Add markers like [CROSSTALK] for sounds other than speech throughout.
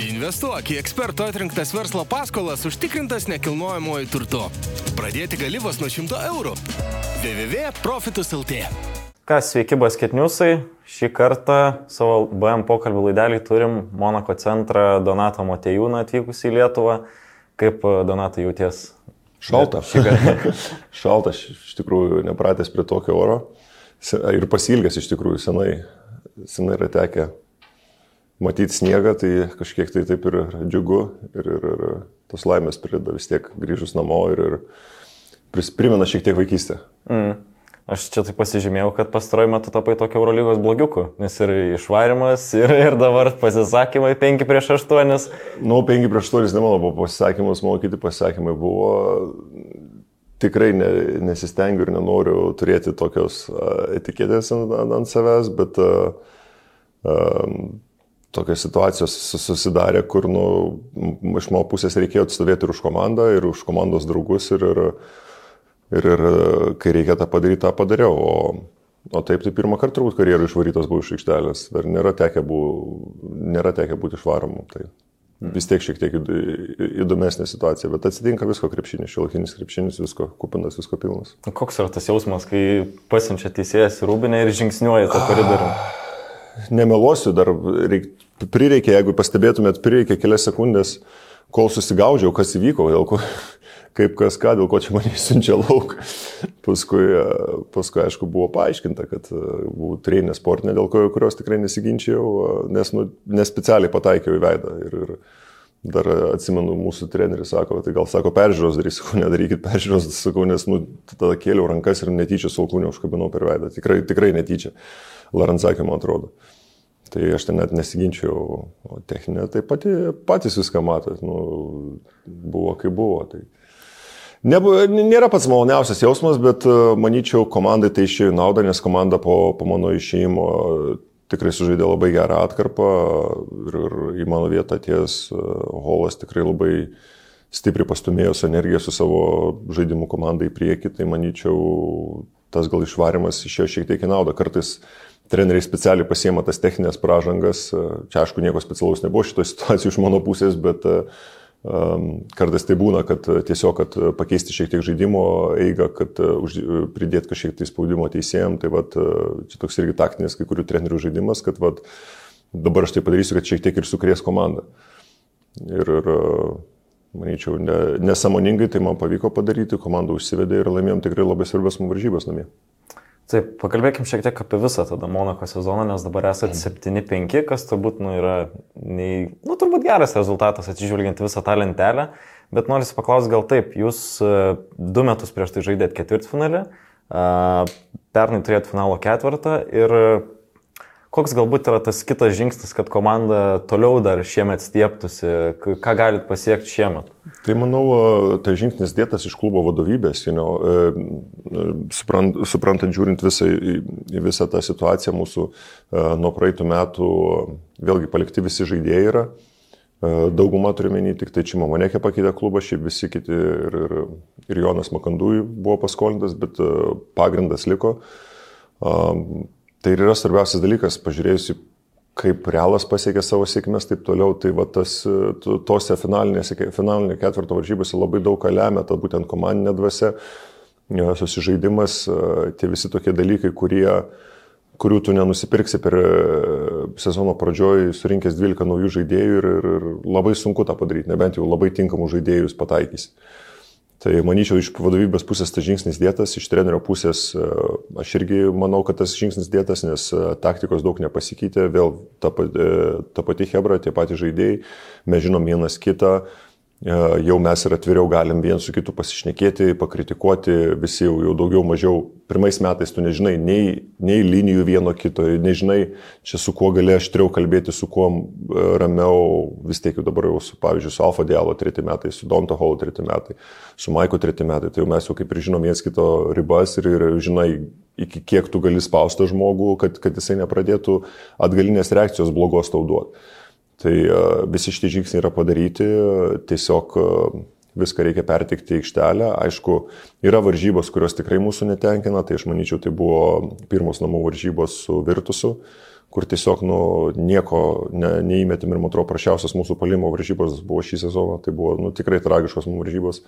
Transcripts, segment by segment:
Investuok į eksperto atrinktas verslo paskolas užtikrintas nekilnojamojo turtu. Pradėti gali vos nuo 100 eurų. www.profitus.lt Kas, sveiki, basketniusai. Šį kartą savo BM pokalbį laidelį turim Monako centrą Donatą Motejūną atvykusį į Lietuvą. Kaip Donatai jauties? Šalta. [LAUGHS] Šalta, iš tikrųjų, nepratęs prie tokio oro. Ir pasilgęs iš tikrųjų senai, senai yra tekę matyti sniegą, tai kažkiek tai taip ir džiugu ir, ir, ir tos laimės prideda vis tiek grįžus namo ir, ir primena šiek tiek vaikystę. Mm. Aš čia taip pasižymėjau, kad pastaruoju metu tapai tokio Eurolygos blogiuku, nes ir išvarimas, ir, ir dabar pasisakymai 5 prieš 8. Nu, 5 prieš 8 ne mano buvo pasisakymas, mano kiti pasisakymai buvo. Tikrai ne, nesistengiu ir nenoriu turėti tokios etiketės ant, ant savęs, bet uh, um, tokios situacijos susidarė, kur nu, iš mano pusės reikėjo atstovėti ir už komandą, ir už komandos draugus, ir, ir, ir, ir kai reikia tą padaryti, tą padariau. O, o taip, tai pirmą kartą turbūt karjerų išvarytas buvau iš aikštelės, dar nėra tekę, bu, nėra tekę būti išvaromu. Tai vis tiek šiek tiek įdomesnė situacija, bet atsitinka visko krepšinis, šiolkinis krepšinis, visko kupinas, visko pilnas. Koks yra tas jausmas, kai pasimčia teisėjas į rūbinę ir žingsniuoja tą koridorių? Nemeluosiu, dar reik, prireikė, jeigu pastebėtumėt, prireikė kelias sekundės, kol susigaudžiau, kas įvyko, dėl ko, [LAUGHS] kaip kas ką, dėl ko čia mane siunčia lauk. Paskui, paskui, aišku, buvo paaiškinta, kad e, buvau treinė sportinė, dėl ko, kurios tikrai nesiginčiau, nes nu, nespecialiai pataikiau į veidą. Ir, ir dar atsimenu, mūsų treneris sako, tai gal sako, peržiūros darys, sakau, nedarykit peržiūros, sakau, nes nu, tada kėliau rankas ir netyčia sulkūnį užkabinau per veidą. Tikrai, tikrai netyčia. Laranzakė, man atrodo. Tai aš ten net nesiginčiau, o techninė tai pati, patys viską matot, nu, buvo kaip buvo. Tai. Nebuvo, nėra pats maloniausias jausmas, bet e, manyčiau, komandai tai išėjo naudą, nes komanda po, po mano išėjimo tikrai sužaidė labai gerą atkarpą ir, ir į mano vietą ties e, Holas tikrai labai stipriai pastumėjo su energija su savo žaidimų komandai į priekį, tai manyčiau, tas gal išvarimas išėjo šiek tiek į naudą. Kartais treneriai specialiai pasiema tas techninės pražangas. Čia aišku, nieko specialaus nebuvo šitoje situacijoje iš mano pusės, bet um, kartais tai būna, kad tiesiog, kad pakeisti šiek tiek žaidimo eigą, kad pridėti kažkiek tai spaudimo teisėjim, tai vat, čia toks irgi taktinis kai kurių trenerių žaidimas, kad vat, dabar aš tai padarysiu, kad šiek tiek ir sukrės komandą. Ir, ir manyčiau, ne, nesamoningai tai man pavyko padaryti, komanda užsivedė ir laimėjom tikrai labai svarbias varžybas namie. Taip, pakalbėkim šiek tiek apie visą tada Monako sezoną, nes dabar esate 7-5, kas turbūt nu, yra, nei, nu, turbūt geras rezultatas atsižvelgiant visą tą lentelę, bet noriu paklausti gal taip, jūs e, du metus prieš tai žaidėt ketvirtfinalį, pernai turėjot finalo ketvirtą ir Koks galbūt yra tas kitas žingsnis, kad komanda toliau dar šiemet stieptųsi, ką galit pasiekti šiemet? Tai manau, tai žingsnis dėtas iš klubo vadovybės, you know, e, suprant, suprantant žiūrint visą, visą tą situaciją mūsų e, nuo praeitų metų, vėlgi palikti visi žaidėjai yra. E, dauguma turiuomenį, tik tai Čimo Monekė pakeitė klubą, šiaip visi kiti ir, ir, ir Jonas Makandui buvo paskolintas, bet pagrindas liko. Tai ir yra svarbiausias dalykas, pažiūrėjusi, kaip realas pasiekė savo sėkmės, taip toliau, tai va tas, tose finalinėse, finalinė ketvirto varžybose labai daug ką lemia, ta būtent komandinė dvasia, susižaidimas, tie visi tokie dalykai, kurie, kurių tu nenusipirksi per sezono pradžioj, surinkęs 12 naujų žaidėjų ir, ir, ir labai sunku tą padaryti, nebent jau labai tinkamų žaidėjus pataikysi. Tai manyčiau, iš vadovybės pusės tas žingsnis dėtas, iš trenerio pusės e, aš irgi manau, kad tas žingsnis dėtas, nes e, taktikos daug nepasikeitė, vėl ta, e, ta pati Hebra, tie patys žaidėjai, mes žinom vienas kitą, E, jau mes ir atviriau galim vien su kitu pasišnekėti, pakritikuoti, visi jau, jau daugiau mažiau. Pirmais metais tu nežinai nei, nei linijų vieno kito, nežinai čia su kuo gali aštriau kalbėti, su kuo e, ramiau, vis tiek jau dabar jau su, pavyzdžiui, su Alfa Dialo treti metai, su Donto Hall treti metai, su Maiko treti metai, tai jau mes jau kaip ir žinom viens kito ribas ir, ir žinai, iki kiek tu gali spausti žmogų, kad, kad jisai nepradėtų atgalinės reakcijos blogos tau duoti. Tai e, visi šitie žingsniai yra padaryti, tiesiog e, viską reikia pertikti aikštelę. Aišku, yra varžybos, kurios tikrai mūsų netenkina, tai aš manyčiau, tai buvo pirmos namų varžybos su Virtusu, kur tiesiog nu, nieko ne, neįmetėm ir, man atrodo, prašiausias mūsų palimo varžybos buvo šį sezoną, tai buvo nu, tikrai tragiškos mūsų varžybos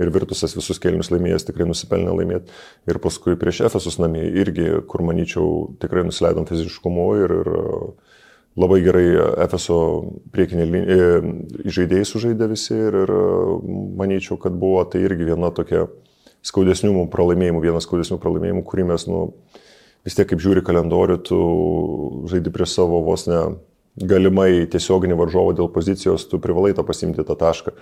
ir Virtusas visus kelnius laimėjęs tikrai nusipelnė laimėti. Ir paskui prieš Efesus namie irgi, kur manyčiau, tikrai nusileidom fiziškumu ir, ir labai gerai Efeso priekinė linija, žaidėjai sužaidė visi ir, ir manyčiau, kad buvo tai irgi viena tokia skaudesnių pralaimėjimų, vienas skaudesnių pralaimėjimų, kurį mes, nu, vis tiek kaip žiūri kalendorių, tu žaidi prieš savo vos ne galimai tiesioginį varžovą dėl pozicijos, tu privalai tą pasimti tą tašką.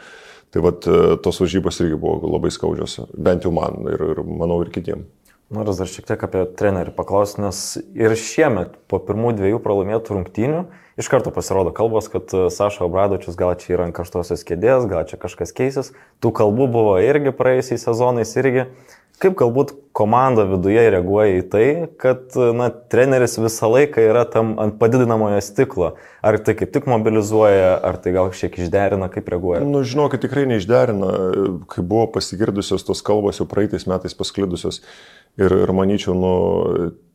Tai vad tos varžybos irgi buvo labai skaudžios, bent jau man ir, ir manau ir kitiems. Noriu dar šiek tiek apie trenerių paklausti, nes ir šiemet po pirmų dviejų pralaimėtų rungtynių iš karto pasirodo kalbos, kad Saša Obradočius gal čia yra ant karštosios kėdės, gal čia kažkas keisis. Tų kalbų buvo irgi praėjusiais sezonais irgi. Kaip galbūt komanda viduje reaguoja į tai, kad na, treneris visą laiką yra tam ant padidinamojo stiklo? Ar tai kaip tik mobilizuoja, ar tai gal šiek tiek išderina, kaip reaguoja? Nu, žinau, kad tikrai neišderina, kai buvo pasigirdusios tos kalbos jau praeitais metais pasklidusios. Ir, ir manyčiau, nu,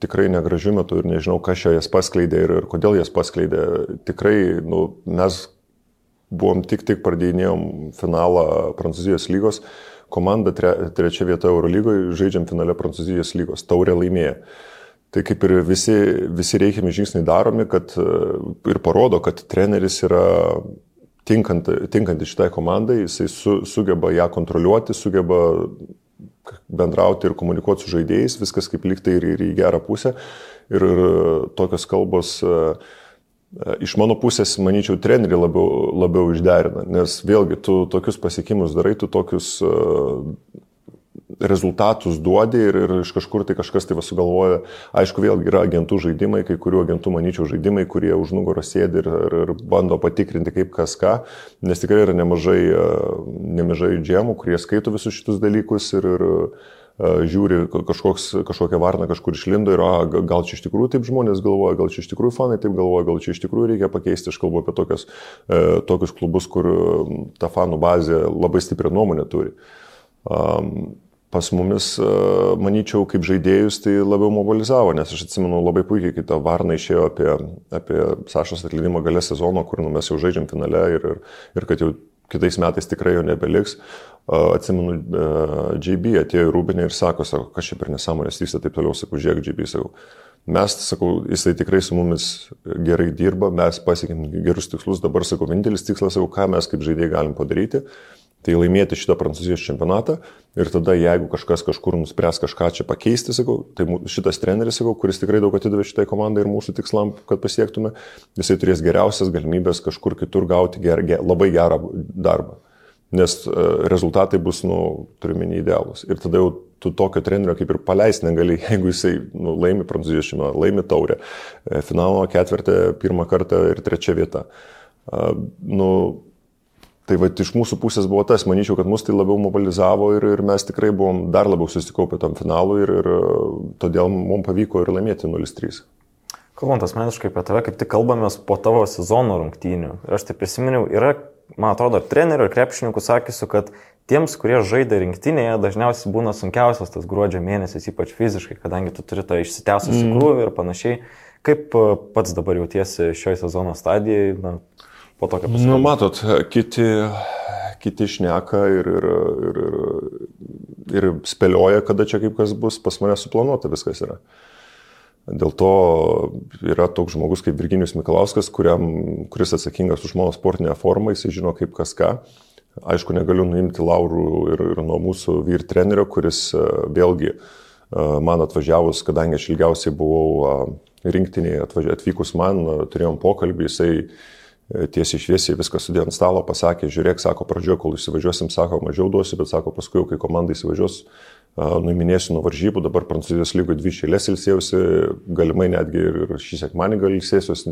tikrai negražiu metu ir nežinau, kas čia jas paskleidė ir, ir kodėl jas paskleidė. Tikrai, nu, mes buvom tik tik pradėjinėjom finalą Prancūzijos lygos komanda tre, trečia vieta Eurolygoje, žaidžiam finale Prancūzijos lygos, taurė laimėjo. Tai kaip ir visi, visi reikiami žingsniai daromi, kad ir parodo, kad treneris yra tinkant, tinkanti šitai komandai, jisai su, sugeba ją kontroliuoti, sugeba bendrauti ir komunikuoti su žaidėjais, viskas kaip liktai ir, ir į gerą pusę. Ir, ir tokios kalbos uh, Iš mano pusės, manyčiau, treneriai labiau, labiau išderina, nes vėlgi tu tokius pasiekimus darai, tu tokius uh, rezultatus duodi ir, ir iš kažkur tai kažkas tai sugalvoja. Aišku, vėlgi yra agentų žaidimai, kai kurių agentų, manyčiau, žaidimai, kurie už nugaros sėdi ir, ir, ir bando patikrinti kaip kas ką, nes tikrai yra nemažai, uh, nemažai džemų, kurie skaito visus šitus dalykus ir, ir žiūri kažkoks, kažkokia varna kažkur išlindo ir a, gal čia iš tikrųjų taip žmonės galvoja, gal čia iš tikrųjų fanai taip galvoja, gal čia iš tikrųjų reikia pakeisti. Aš kalbu apie tokias, e, tokius klubus, kur ta fanų bazė labai stiprią nuomonę turi. Um, pas mumis, manyčiau, kaip žaidėjus, tai labiau mobilizavo, nes aš atsimenu labai puikiai, kai ta Varna išėjo apie, apie Sašos atleidimą galę sezono, kur nu, mes jau žaidžiam finale ir, ir, ir kad jau kitais metais tikrai jo nebeliks. Atsimenu, JB atėjo į Rūbinę ir sako, sako, kas čia per nesąmonės vyksta, taip toliau, sakau, žiūrėk, JB, sakau. Mes, sakau, jisai tikrai su mumis gerai dirba, mes pasiekėm gerus tikslus, dabar, sakau, vienintelis tikslas, sakau, ką mes kaip žaidėjai galim padaryti, tai laimėti šitą Prancūzijos čempionatą ir tada, jeigu kažkas kažkur nuspręs kažką čia pakeisti, sakau, tai šitas treneris, sakau, kuris tikrai daug atidavė šitai komandai ir mūsų tikslam, kad pasiektume, jisai turės geriausias galimybės kažkur kitur gauti ger, ger, labai gerą darbą nes e, rezultatai bus, nu, turime neįdėlus. Ir tada jau tu tokio trenerio kaip ir paleisti negali, [LAUGHS] jeigu jisai nu, laimi Prancūzijos šeimą, laimi taurę, e, finalo ketvirtį pirmą kartą ir trečia vieta. Uh, nu, Tai va iš mūsų pusės buvo tas, manyčiau, kad mus tai labiau mobilizavo ir, ir mes tikrai buvom dar labiau susikaupę tam finalui ir, ir todėl mums pavyko ir laimėti 0-3. Kalbant asmeniškai apie tave, kaip tik kalbamės po tavo sezono rungtynių. Ir aš tai prisiminiau, yra man atrodo, ir trenerių, ir krepšininkų sakysiu, kad tiems, kurie žaidė rinktinėje, dažniausiai būna sunkiausias tas gruodžio mėnesis, ypač fiziškai, kadangi tu turi tą išsitęsusi mm. krūvį ir panašiai. Kaip e, pats dabar jautiesi šioje sezono stadijoje, na, po tokio pasiekimo? Nu, matot, kiti, kiti šneka ir, ir, ir, ir, ir spėlioja, kada čia kaip kas bus, pas mane suplanuota viskas yra. Dėl to yra toks žmogus kaip Virginijus Mikalauskas, kuriam, kuris atsakingas už mano sportinę formą, jisai žino kaip kas ką. Aišku, negaliu nuimti laurų ir, ir nuo mūsų vyr trenerio, kuris e, vėlgi e, man atvažiavus, kadangi aš ilgiausiai buvau e, rinktinėje atvykus man, turėjom pokalbį, jisai tiesiai šviesiai viską sudėjo ant stalo, pasakė, žiūrėk, sako, pradžioje, kol įsivažiuosim, sako, mažiau duosiu, bet sako, paskui, kai komanda įsivažiuos, nuiminėsiu nuo varžybų, dabar Prancūzijos lygoje dvi šėlės ilsėjausi, galimai netgi ir šį sekmanį gal ilsėsiuos,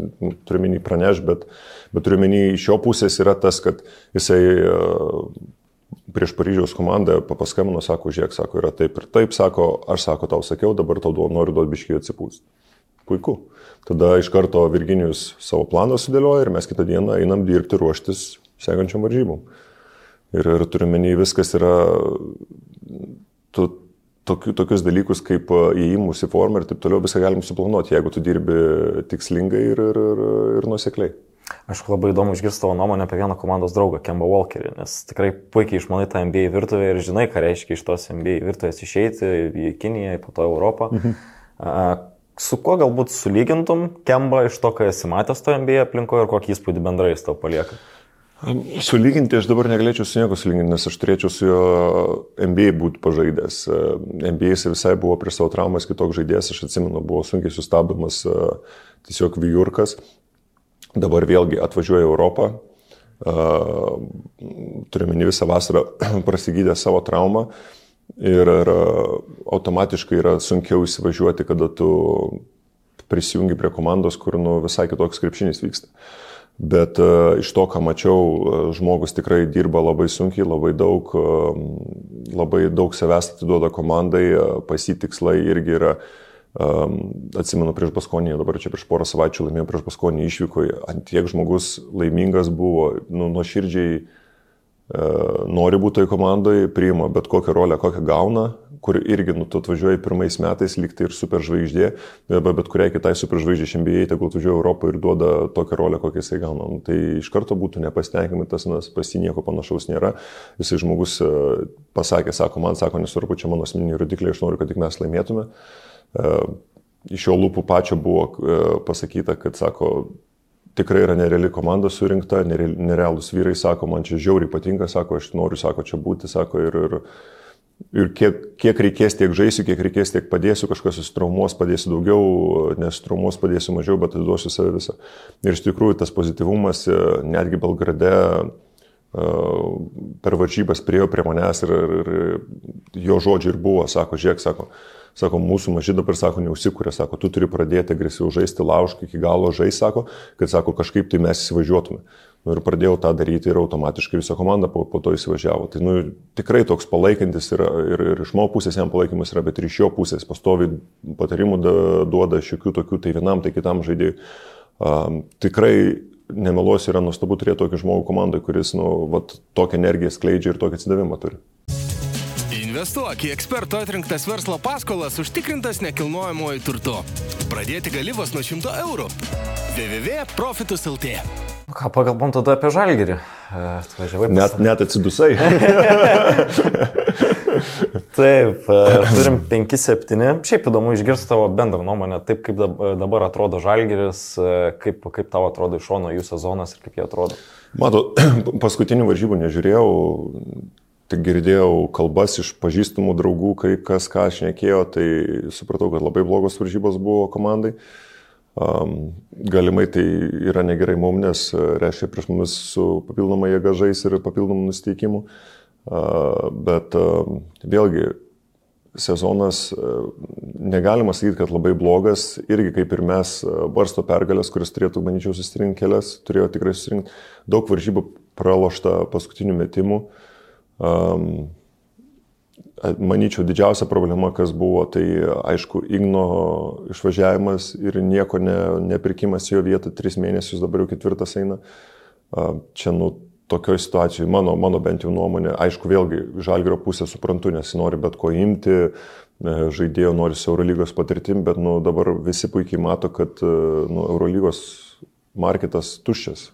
turiu menį praneš, bet, bet turiu menį iš jo pusės yra tas, kad jisai prieš Paryžiaus komandą papaskambino, sako, žiūrėk, sako, yra taip ir taip, sako, aš sako, tau sakiau, dabar tau duodu, noriu duoti biškiai atsipūsti. Puiku. Tada iš karto Virginijus savo planą sudėlioja ir mes kitą dieną einam dirbti, ruoštis sekančiam varžybom. Ir, ir turiu menį, viskas yra tu tokiu, tokius dalykus kaip įėjimus į formą ir taip toliau viską galim suplanuoti, jeigu tu dirbi tikslingai ir, ir, ir, ir nusekliai. Aš labai įdomu išgirsti tavo nuomonę apie vieną komandos draugą, Kemba Walkerį, nes tikrai puikiai išmanai tą NBA virtuvę ir žinai, ką reiškia iš tos NBA virtuvės išeiti į Kiniją, po to Europą. Mhm. Su kuo galbūt sulygintum Kemba iš to, ką esi matęs to NBA aplinkoje ir kokį įspūdį bendrai jis tau palieka? Sulyginti aš dabar negalėčiau su nieko sulyginti, nes aš turėčiau su juo NBA būti pažaidęs. NBA jis visai buvo prie savo traumas kitoks žaidėjas, aš atsimenu, buvo sunkiai sustabdomas tiesiog Vijurkas. Dabar vėlgi atvažiuoja Europą, turiuomenį visą vasarą [CLEARS THROAT] prasigydė savo traumą ir, ir automatiškai yra sunkiau įsivažiuoti, kada tu prisijungi prie komandos, kur nu, visai kitoks krepšinis vyksta. Uh, Bet uh, iš to, ką mačiau, uh, žmogus tikrai dirba labai sunkiai, labai daug, uh, labai daug savęs atiduoda komandai, uh, pasitikslai irgi yra, um, atsimenu prieš Baskonį, dabar čia prieš porą savaičių laimėjau prieš Baskonį išvykoje, ant tiek žmogus laimingas buvo, nu, nuoširdžiai uh, nori būti toje komandoje, priima bet kokią rolę, kokią gauna, kur irgi, nu, tu atvažiuoji pirmais metais, liktai ir superžvaigždė, bet, bet kuriai kitai superžvaigždė NBA, tegul atvažiuoja Europą ir duoda tokią rolę, kokią jisai gauna. Nu, tai iš karto būtų nepasitenkinimai, tas, nes pas jį nieko panašaus nėra. Jisai žmogus e, pasakė, sako, man sako, nesvarbu, čia mano asmeniniai rodikliai, aš noriu, kad tik mes laimėtume. E, iš jo lūpų pačio buvo e, pasakyta, kad, sako, tikrai yra nereali komanda surinkta, nerealūs vyrai, sako, man čia žiauriai patinka, sako, aš noriu, sako, čia būti, sako, ir, ir ir kiek, kiek reikės, tiek žaisiu, kiek reikės, tiek padėsiu, kažkas susitraumuos, padėsiu daugiau, nes traumuos padėsiu mažiau, bet atiduosiu save visą. Ir iš tikrųjų tas pozityvumas e, netgi Belgrade per varžybas priejo prie manęs ir, ir, ir jo žodžiai ir buvo, sako, žiūrėk, sako, sako, mūsų maži dabar, sako, neusikūrė, sako, tu turi pradėti agresyviau žaisti, laužk iki galo žaisti, sako, kad, sako, kažkaip tai mes įsivažiuotume. Nu, ir pradėjau tą daryti ir automatiškai visa komanda po, po to įsivažiavo. Tai nu, tikrai toks palaikantis yra ir, ir iš mano pusės jam palaikymas yra, bet ir iš jo pusės pastovi patarimų da, duoda šiokių tokių, tai vienam, tai kitam žaidėjui. Um, tikrai nemeluosiu, yra nuostabu turėti tokį žmogų komandai, kuris nu, vat, tokią energiją skleidžia ir tokį atsidavimą turi. Investuok į eksperto atrinktas verslo paskolas užtikrintas nekilnojamoji turtu. Pradėti gali vos nuo 100 eurų. www.profitus.lt Ką pagalbom tada apie žalgerį? E, atvažiavai. Net, net atsidusai. [LAUGHS] [LAUGHS] Taip, e, turim 5-7. Šiaip įdomu išgirsti tavo bendrą nuomonę, taip kaip dabar atrodo žalgeris, e, kaip, kaip tau atrodo iš šono jų sezonas ir kaip jie atrodo. Matau, [CLEARS THROAT] paskutinių varžybų nežiūrėjau, tik girdėjau kalbas iš pažįstamų draugų, kai kas ką aš nekėjo, tai supratau, kad labai blogos varžybos buvo komandai. Um, galimai tai yra negerai mum, nes e, reiškia prieš mumis su papildoma jėga žais ir papildomų nusteikimu. Uh, bet vėlgi, sezonas negalima sakyti, kad labai blogas, irgi kaip ir mes, barsto pergalės, kuris turėtų, manyčiau, susirinkti kelias, turėjo tikrai susirinkti daug varžybų pralošta paskutinių metimų. Um, Manyčiau, didžiausia problema, kas buvo, tai aišku, Igno išvažiavimas ir nieko ne, nepirkimas jo vietą, tris mėnesius dabar jau ketvirtas eina. Čia, nu, tokioje situacijoje, mano, mano bent jau nuomonė, aišku, vėlgi, žalgerio pusę suprantu, nes nori bet ko imti, e, žaidėjo nori su Eurolygos patirtim, bet, nu, dabar visi puikiai mato, kad, e, nu, Eurolygos marketas tuščias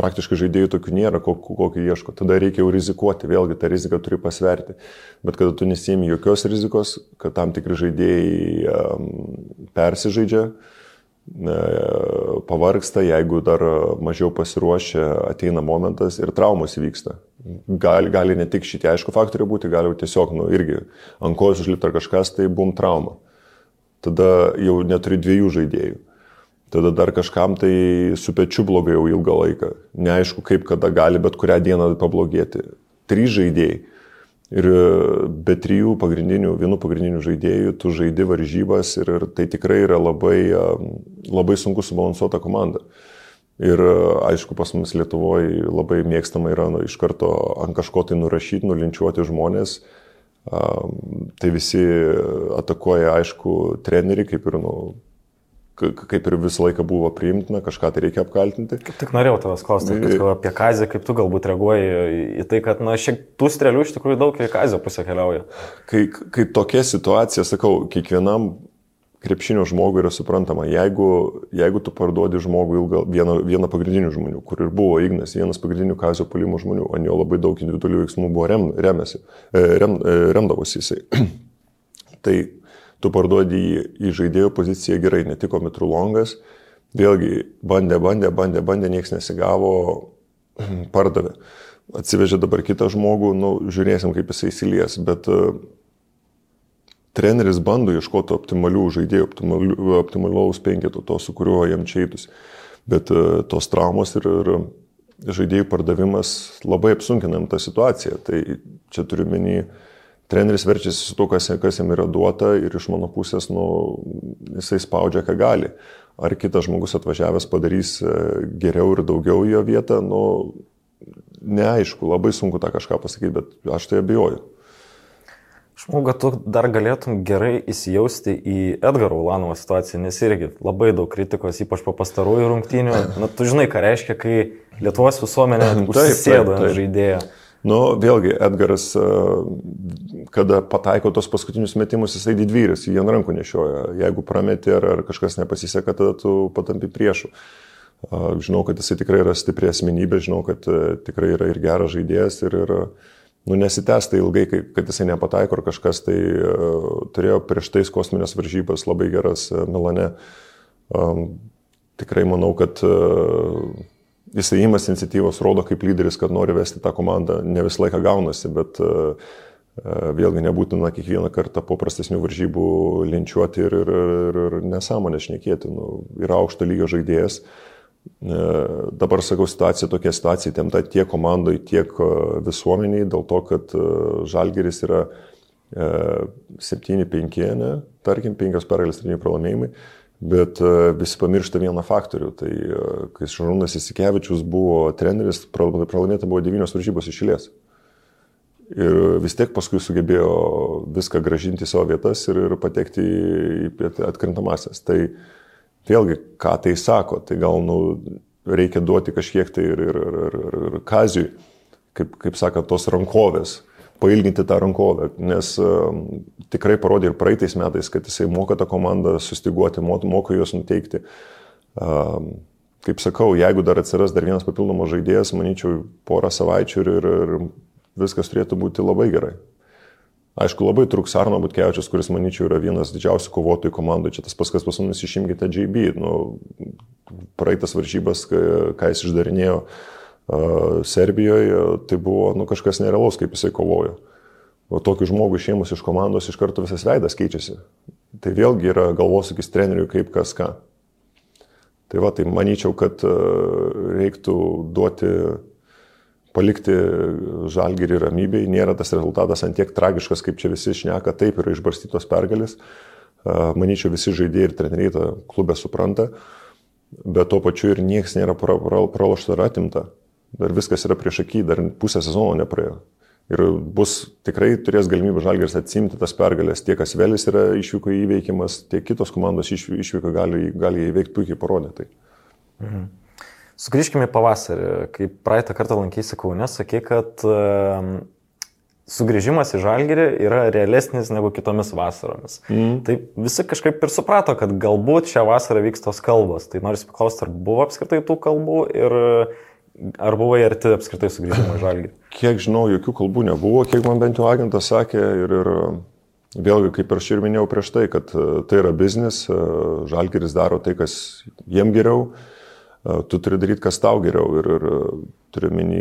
praktiškai žaidėjų tokių nėra, kokį, ieško. Tada reikia jau rizikuoti, vėlgi tą riziką turi pasverti. Bet kada tu nesimi jokios rizikos, kad tam tikri žaidėjai um, persižaidžia, pavarksta, jeigu dar mažiau pasiruošę, ateina momentas ir traumos įvyksta. Gali, gali ne tik šitie aišku faktoriai būti, gali tiesiog, nu, irgi ant kojos užlipti ar kažkas, tai bum trauma. Tada jau neturi dviejų žaidėjų tada dar kažkam tai su pečiu blogai jau ilgą laiką. Neaišku, kaip kada gali bet kurią dieną pablogėti. Trys žaidėjai. Ir be trijų pagrindinių, vienų pagrindinių žaidėjų, tu žaidi varžybas ir, ir tai tikrai yra labai, labai sunku subalansuota komanda. Ir aišku, pas mus Lietuvoje labai mėgstama yra nu, iš karto ant kažko tai nurašyti, nulinčiuoti žmonės. Tai visi atakuoja, aišku, treneriai, kaip ir nu, kaip ir visą laiką buvo priimtina, kažką tai reikia apkaltinti. Kaip tik norėjau tavęs klausti, apie Kazį, kaip tu galbūt reaguoji į tai, kad, na, šiek tų strėlių iš tikrųjų daug į Kazio pusę keliauja. Kai, kai tokia situacija, sakau, kiekvienam krepšinio žmogui yra suprantama, jeigu, jeigu tu parduodi žmogų ilgą, vieną, vieną pagrindinių žmonių, kur ir buvo Ignas, vienas pagrindinių Kazio palimų žmonių, o jo labai daug individualių veiksmų buvo rem, remėsi, e, rem, e, remdavosi jisai. [CLEARS THROAT] tai tu parduodi jį į žaidėjo poziciją gerai, netiko Mitrulongas, vėlgi bandė, bandė, bandė, bandė, niekas nesigavo, [CLEARS THROAT] pardavė. Atsivežė dabar kitą žmogų, nu, žiūrėsim, kaip jisai įsilies, bet uh, treneris bando ieškoti optimalių žaidėjų, optimalių, optimalaus penketo, to, su kuriuo jam čia eitus. Bet uh, tos traumos ir, ir žaidėjų pardavimas labai apsunkinam tą situaciją. Tai čia turiu menį, treneris verčiasi su to, kas, kas jam yra duota ir iš mano pusės, nu, jisai spaudžia, ką gali. Ar kitas žmogus atvažiavęs padarys e, geriau ir daugiau jo vietą, nu, neaišku, labai sunku tą kažką pasakyti, bet aš tai abejoju. Aš manau, kad tu dar galėtum gerai įsijausti į Edgaro Ulanovo situaciją, nes irgi labai daug kritikos, ypač po pastarųjų rungtynių. Na, tu žinai, ką reiškia, kai Lietuvos visuomenė [LAUGHS] užsisėdo ant žaidėjo. Nu, vėlgi, Edgaras, kada pataiko tos paskutinius metimus, jisai didvyris, jį ant rankų nešioja. Jeigu prameti ar, ar kažkas nepasiseka, tada tu patampi priešų. Žinau, kad jisai tikrai yra stipri asmenybė, žinau, kad tikrai yra ir geras žaidėjas ir, ir nu, nesitęsta ilgai, kad jisai nepataiko ar kažkas, tai turėjo prieš tais kosminės varžybas labai geras Milane. Tikrai manau, kad jisai įmas iniciatyvos, rodo kaip lyderis, kad nori vesti tą komandą, ne visą laiką gaunasi, bet uh, vėlgi nebūtina kiekvieną kartą po prastesnių varžybų linčiuoti ir, ir, ir, ir nesąmonę šnekėti. Nu, yra aukšto lygio žaidėjas, E, dabar sakau, situacija tokia situacija temta tiek komandai, tiek e, visuomeniai, dėl to, kad e, Žalgeris yra 7-5, ne, tarkim, 5 pergalės, 7 pralaimėjimai, bet visi pamiršta vieną faktorių. Tai kai Šarūnas Isikevičius buvo treneris, pralaimėta buvo 9 varžybos išėlės. Ir vis tiek paskui sugebėjo viską gražinti į savo vietas ir, ir patekti į atkrintamasias. Tai vėlgi, ką tai sako, tai gal nu, reikia duoti kažkiek tai ir, ir, ir, ir, ir kaziui, kaip, kaip sakant, tos rankovės, pailginti tą rankovę, nes um, tikrai parodė ir praeitais metais, kad jisai moka tą komandą sustiguoti, moka juos nuteikti. Um, kaip sakau, jeigu dar atsiras dar vienas papildomas žaidėjas, manyčiau, porą savaičių ir, ir, ir viskas turėtų būti labai gerai. Aišku, labai truks Arno Butkevičius, kuris, manyčiau, yra vienas didžiausių kovotojų komandų. Čia tas paskas pas mumis išimkite JB. Nu, praeitas varžybas, ką jis išdarinėjo uh, Serbijoje, tai buvo nu, kažkas nerealaus, kaip jisai kovojo. O tokį žmogų išėmus iš komandos iš karto visas veidas keičiasi. Tai vėlgi yra galvosakis treneriui kaip kas ką. Tai va, tai manyčiau, kad uh, reiktų duoti palikti žalgerį ramybėj, nėra tas rezultatas antiek tragiškas, kaip čia visi šneka, taip yra išbarstytos pergalės. Manyčiau, visi žaidėjai ir treneriai tą klubę supranta, bet tuo pačiu ir niekas nėra pralošta ar atimta. Dar viskas yra prieš akį, dar pusę sezono nepraėjo. Ir bus tikrai turės galimybę žalgeris atsimti tas pergalės. Tiek Asvelis yra išvyko įveikimas, tiek kitos komandos išvyko gali, gali įveikti puikiai parodė. Tai. Mhm. Sugrįžkime į pavasarį. Kai praeitą kartą lankysi Kaune, sakė, kad uh, sugrįžimas į Žalgirį yra realesnis negu kitomis vasaromis. Mm. Tai visi kažkaip ir suprato, kad galbūt šią vasarą vyks tos kalbos. Tai noriu paklausti, ar buvo apskritai tų kalbų ir ar buvo arti apskritai sugrįžimo į Žalgirį? [CLEARS THROAT] Kiek žinau, jokių kalbų nebuvo, kiek man bent jau agentas sakė ir, ir vėlgi, kaip aš ir minėjau prieš tai, kad e, tai yra biznis, e, Žalgiris daro tai, kas jiem geriau tu turi daryti, kas tau geriau. Ir, ir turiu minį,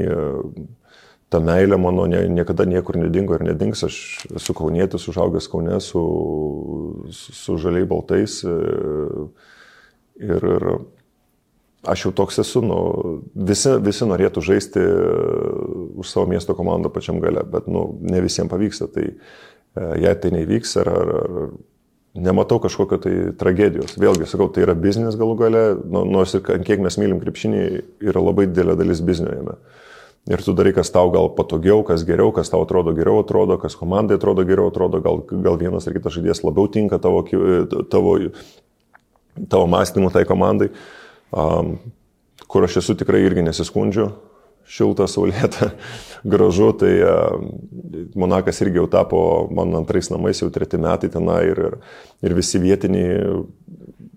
ta meilė mano nie, niekada niekur nedingo ir nedings. Aš esu kaunietis, užaugęs Kaune su, su, su žaliai baltais. Ir, ir aš jau toks esu, nu, visi, visi norėtų žaisti už savo miesto komandą pačiam gale, bet nu, ne visiems pavyksta. Tai jei tai nevyks, ar, ar, ar nematau kažkokio tai tragedijos. Vėlgi, sakau, tai yra biznis galų gale, nu, nors ir kiek mes mylim krepšinį, yra labai didelė dalis biznio jame. Ir tu darai, kas tau gal patogiau, kas geriau, kas tau atrodo geriau atrodo, kas komandai atrodo geriau atrodo, gal, gal vienas ar kitas žaidėjas labiau tinka tavo, tavo tavo mąstymu tai komandai, um, kur aš esu tikrai irgi nesiskundžiu, šilta, saulėta, [LAUGHS] gražu, tai uh, Monakas irgi jau tapo mano antrais namais, jau treti metai tenai ir, ir, ir visi vietiniai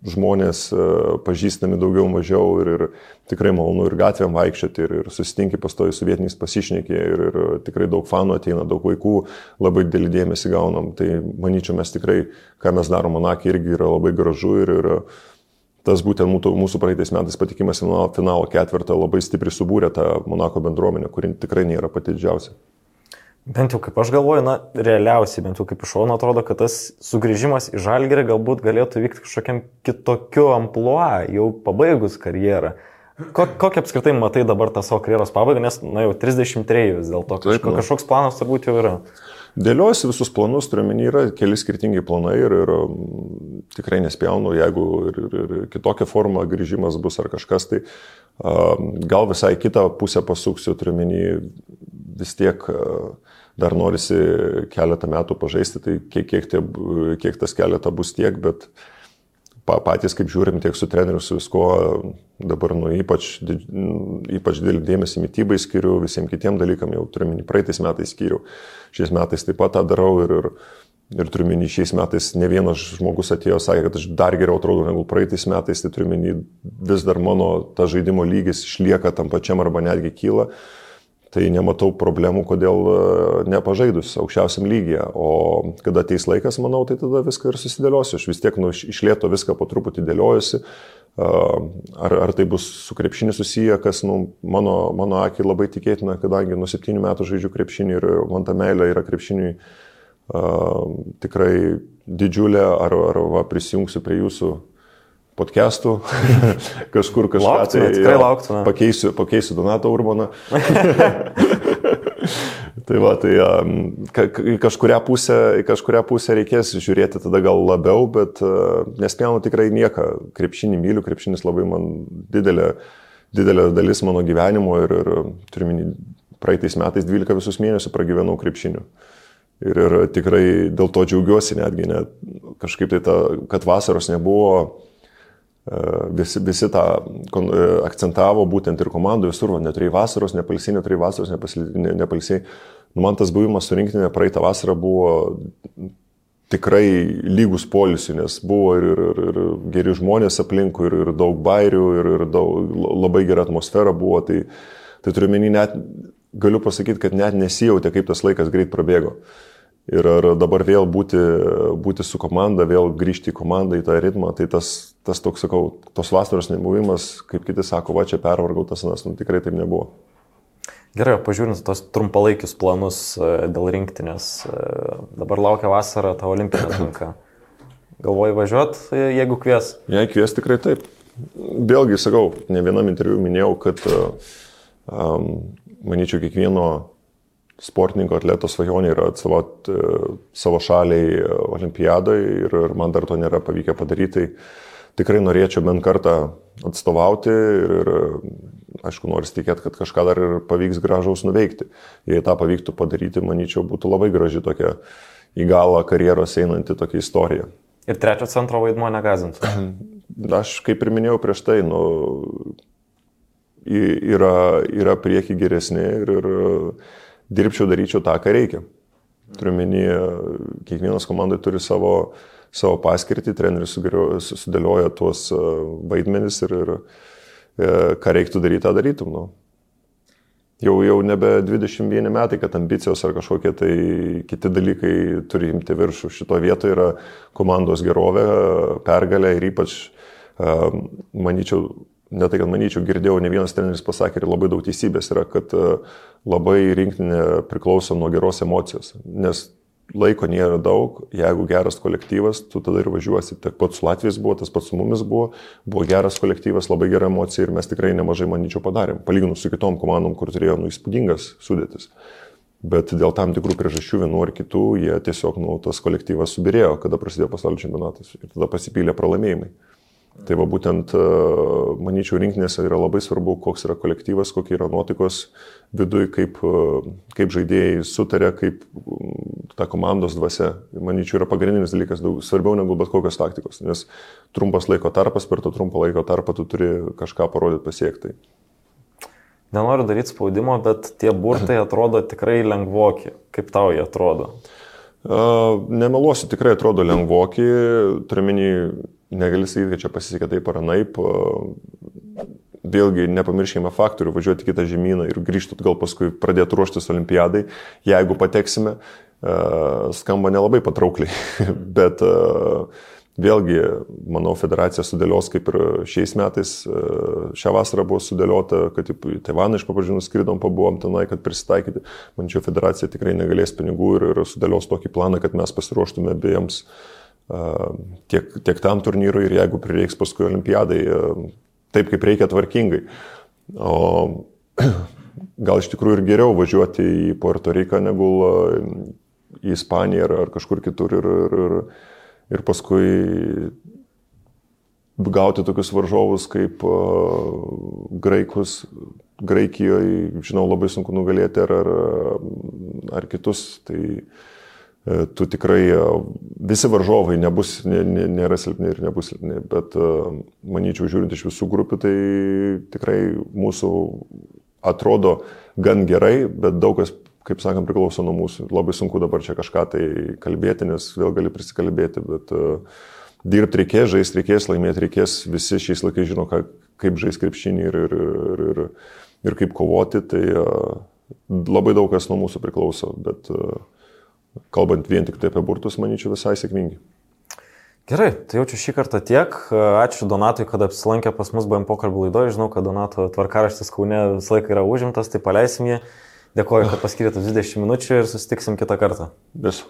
žmonės e, pažįstami daugiau mažiau ir, ir tikrai malonu ir gatvėm vaikščioti ir, ir susitinki pastoji su vietiniais pasišnekė ir, ir tikrai daug fanų ateina, daug vaikų, labai didelį dėmesį gaunam. Tai manyčiau, mes tikrai, ką mes darom Monakė, irgi yra labai gražu ir, ir tas būtent mūsų, mūsų praeitais metais patikimas finalo, finalo ketvirtą labai stipriai subūrė tą Monako bendruomenę, kuri tikrai nėra pati didžiausia. Bent jau kaip aš galvoju, na, realiausiai, bent jau kaip iš šono atrodo, kad tas sugrįžimas į žalgerį galbūt galėtų vykti kažkokiam kitokiu ampluo, jau pabaigus karjerą. Ko, kokią apskritai matai dabar tą savo karjeros pabaigą, nes, na, jau 33 vis dėlto kažko, kažkoks planas turbūt jau yra. Dėliojasi visus planus, turiuomenį yra keli skirtingi planai ir, ir um, tikrai nespjaunu, jeigu ir, ir, ir kitokia forma grįžimas bus ar kažkas, tai um, gal visai kitą pusę pasuksiu, turiuomenį vis tiek uh, dar norisi keletą metų pažaisti, tai kiek, kiek, tie, kiek tas keletą bus tiek, bet pa, patys kaip žiūrim tiek su treneriu, su visko, dabar nu, ypač, ypač didelį dėmesį mytybai skiriu, visiems kitiem dalykam jau turiu minį, praeitais metais skiriu, šiais metais taip pat tą darau ir, ir, ir turiu minį, šiais metais ne vienas žmogus atėjo, sakė, kad aš dar geriau atrodau negu praeitais metais, tai turiu minį, vis dar mano ta žaidimo lygis išlieka tam pačiam arba netgi kyla tai nematau problemų, kodėl e, nepažaidus aukščiausiam lygiai. O kada ateis laikas, manau, tai tada viską ir susidėliosiu. Aš vis tiek nu, išlėto viską po truputį dėliojusi. Ar, ar tai bus su krepšiniu susiję, kas nu, mano, mano akį labai tikėtina, kadangi nuo septynių metų žaidžiu krepšinį ir man ta meilė yra krepšiniui uh, tikrai didžiulė, ar, ar va, prisijungsiu prie jūsų podcastų, [LAUGHS] kažkur kažką. Lauktume, tai, tikrai lauktume. Pakeisiu, pakeisiu Donatą Urbaną. [LAUGHS] tai va, tai um, į kažkuria pusę, į kažkuria pusę reikės žiūrėti tada gal labiau, bet uh, nespėjau tikrai nieką. Krepšinį myliu, krepšinis labai man didelė, didelė dalis mano gyvenimo ir, ir turiu praeitais metais 12 visus mėnesius pragyvenau krepšiniu. Ir, ir tikrai dėl to džiaugiuosi netgi, net kažkaip tai ta, kad vasaros nebuvo visi, visi tą e, akcentavo būtent ir komandų visur, neturėjai vasaros, nepalsiai, neturėjai vasaros, nepalsiai. Nu, man tas buvimas su rinktinė praeitą vasarą buvo tikrai lygus polisiu, nes buvo ir, ir, ir, ir geri žmonės aplinkui, ir, ir daug bairių, ir, ir daug, labai gera atmosfera buvo. Tai, tai turiu menį net, galiu pasakyti, kad net nesijautė, kaip tas laikas greit prabėgo. Ir ar dabar vėl būti, būti su komanda, vėl grįžti į komandą, į tą ritmą, tai tas, tas toks, sakau, tos vasaros nebuvimas, kaip kiti sako, va čia pervargau tas anas, nu tikrai taip nebuvo. Gerai, pažiūrint tos trumpalaikius planus e, dėl rinktinės. E, dabar laukia vasara, ta olimpinė [COUGHS] atranka. Galvoji važiuot, e, jeigu kvies? Jei kvies, tikrai taip. Vėlgi, sakau, ne vienam interviu minėjau, kad, um, manyčiau, kiekvieno sportininko atleto svajonė yra atstovauti e, savo šaliai e, olimpiadoje ir, ir man dar to nėra pavykę padaryti. Tai tikrai norėčiau bent kartą atstovauti ir, ir aišku, noriu tikėti, kad kažką dar ir pavyks gražaus nuveikti. Jei tą pavyktų padaryti, manyčiau, būtų labai graži tokia į galą karjeros einanti tokia istorija. Ir trečio centro vaidmuo negazintų. [CLEARS THROAT] Aš kaip ir minėjau prieš tai, nu, yra, yra prieki geresni ir, ir dirbčiau, daryčiau tą, ką reikia. Turiu menį, kiekvienas komandai turi savo, savo paskirtį, treneris sudėlioja tuos e, vaidmenis ir, ir e, ką reiktų daryti, tą darytum. Nu. Jau, jau nebe 21 metai, kad ambicijos ar kažkokie tai kiti dalykai turi imti viršų. Šito vietoje yra komandos gerovė, pergalė ir ypač, e, manyčiau, ne tai, kad manyčiau, girdėjau, ne vienas treneris pasakė ir labai daug teisybės yra, kad e, labai rinktinė priklauso nuo geros emocijos. Nes laiko nėra daug, jeigu geras kolektyvas, tu tada ir važiuosi. Tiek pats su Latvijais buvo, tas pats su mumis buvo, buvo geras kolektyvas, labai gera emocija ir mes tikrai nemažai, manyčiau, padarėm. Palyginus su kitom komandom, kur turėjo nu, įspūdingas sudėtis. Bet dėl tam tikrų priežasčių vienų ar kitų, jie tiesiog, nu, tas kolektyvas subirėjo, kada prasidėjo pasaulio čempionatas ir tada pasipylė pralaimėjimai. Tai va būtent, e, manyčiau, rinkinėse yra labai svarbu, koks yra kolektyvas, kokie yra nuotaikos viduje, kaip, e, kaip žaidėjai sutarė, kaip ta komandos dvasia. Manyčiau, yra pagrindinis dalykas, daug svarbiau negu bet kokios taktikos, nes trumpas laiko tarpas, per tą trumpą laiko tarpą tu turi kažką parodyti pasiekti. Nenoriu daryti spaudimo, bet tie burtai [CLEARS THROAT] atrodo tikrai lengvoki. Kaip tau jie atrodo? Nemeluosiu, tikrai atrodo lengvoki, turiuomenį negali sakyti, kad čia pasisekė taip ar anaip. Vėlgi nepamirškime faktorių, važiuoti kitą žemyną ir grįžti atgal paskui pradėti ruoštis olimpiadai, jeigu pateksime, skamba nelabai patraukliai, [LAUGHS] bet vėlgi, manau, federacija sudėlios kaip ir šiais metais, šią vasarą buvo sudėliota, kad į Taivaną iš papažinų skridom, pabuvom tenai, kad prisitaikyti. Mančiau, federacija tikrai negalės pinigų ir, ir sudėlios tokį planą, kad mes pasiruoštume abiems tiek, tiek tam turnyrui ir jeigu prireiks paskui olimpiadai, taip kaip reikia tvarkingai. O [CLEARS THROAT] gal iš tikrųjų ir geriau važiuoti į Puerto Riką negu į Ispaniją ar, ar kažkur kitur ir, ir, ir, paskui gauti tokius varžovus kaip graikus, Graikijoje, žinau, labai sunku nugalėti ar, ar, ar kitus. Tai uh, tu tikrai, e, visi varžovai nebus, nėra silpni ir nebus silpni, bet e, manyčiau, žiūrint iš visų grupių, tai tikrai mūsų atrodo gan gerai, bet daug kas, kaip sakant, priklauso nuo mūsų. Labai sunku dabar čia kažką tai kalbėti, nes vėl gali prisikalbėti, bet dirbti reikės, žaisti reikės, laimėti reikės, visi šiais laikais žino, ką, kaip žaisti krepšinį ir, ir, ir, ir, ir kaip kovoti, tai labai daug kas nuo mūsų priklauso, bet uh, kalbant vien tik tai apie burtus, manyčiau, visai sėkmingi. Gerai, tai jaučiu šį kartą tiek. Ačiū Donatui, kad apsilankė pas mus BM pokalbį laidoje. Žinau, kad Donato tvarkaraštis Kaune visą laiką yra užimtas, tai paleisim jį. Dėkoju, kad paskirėte 20 minučių ir susitiksim kitą kartą. Viso.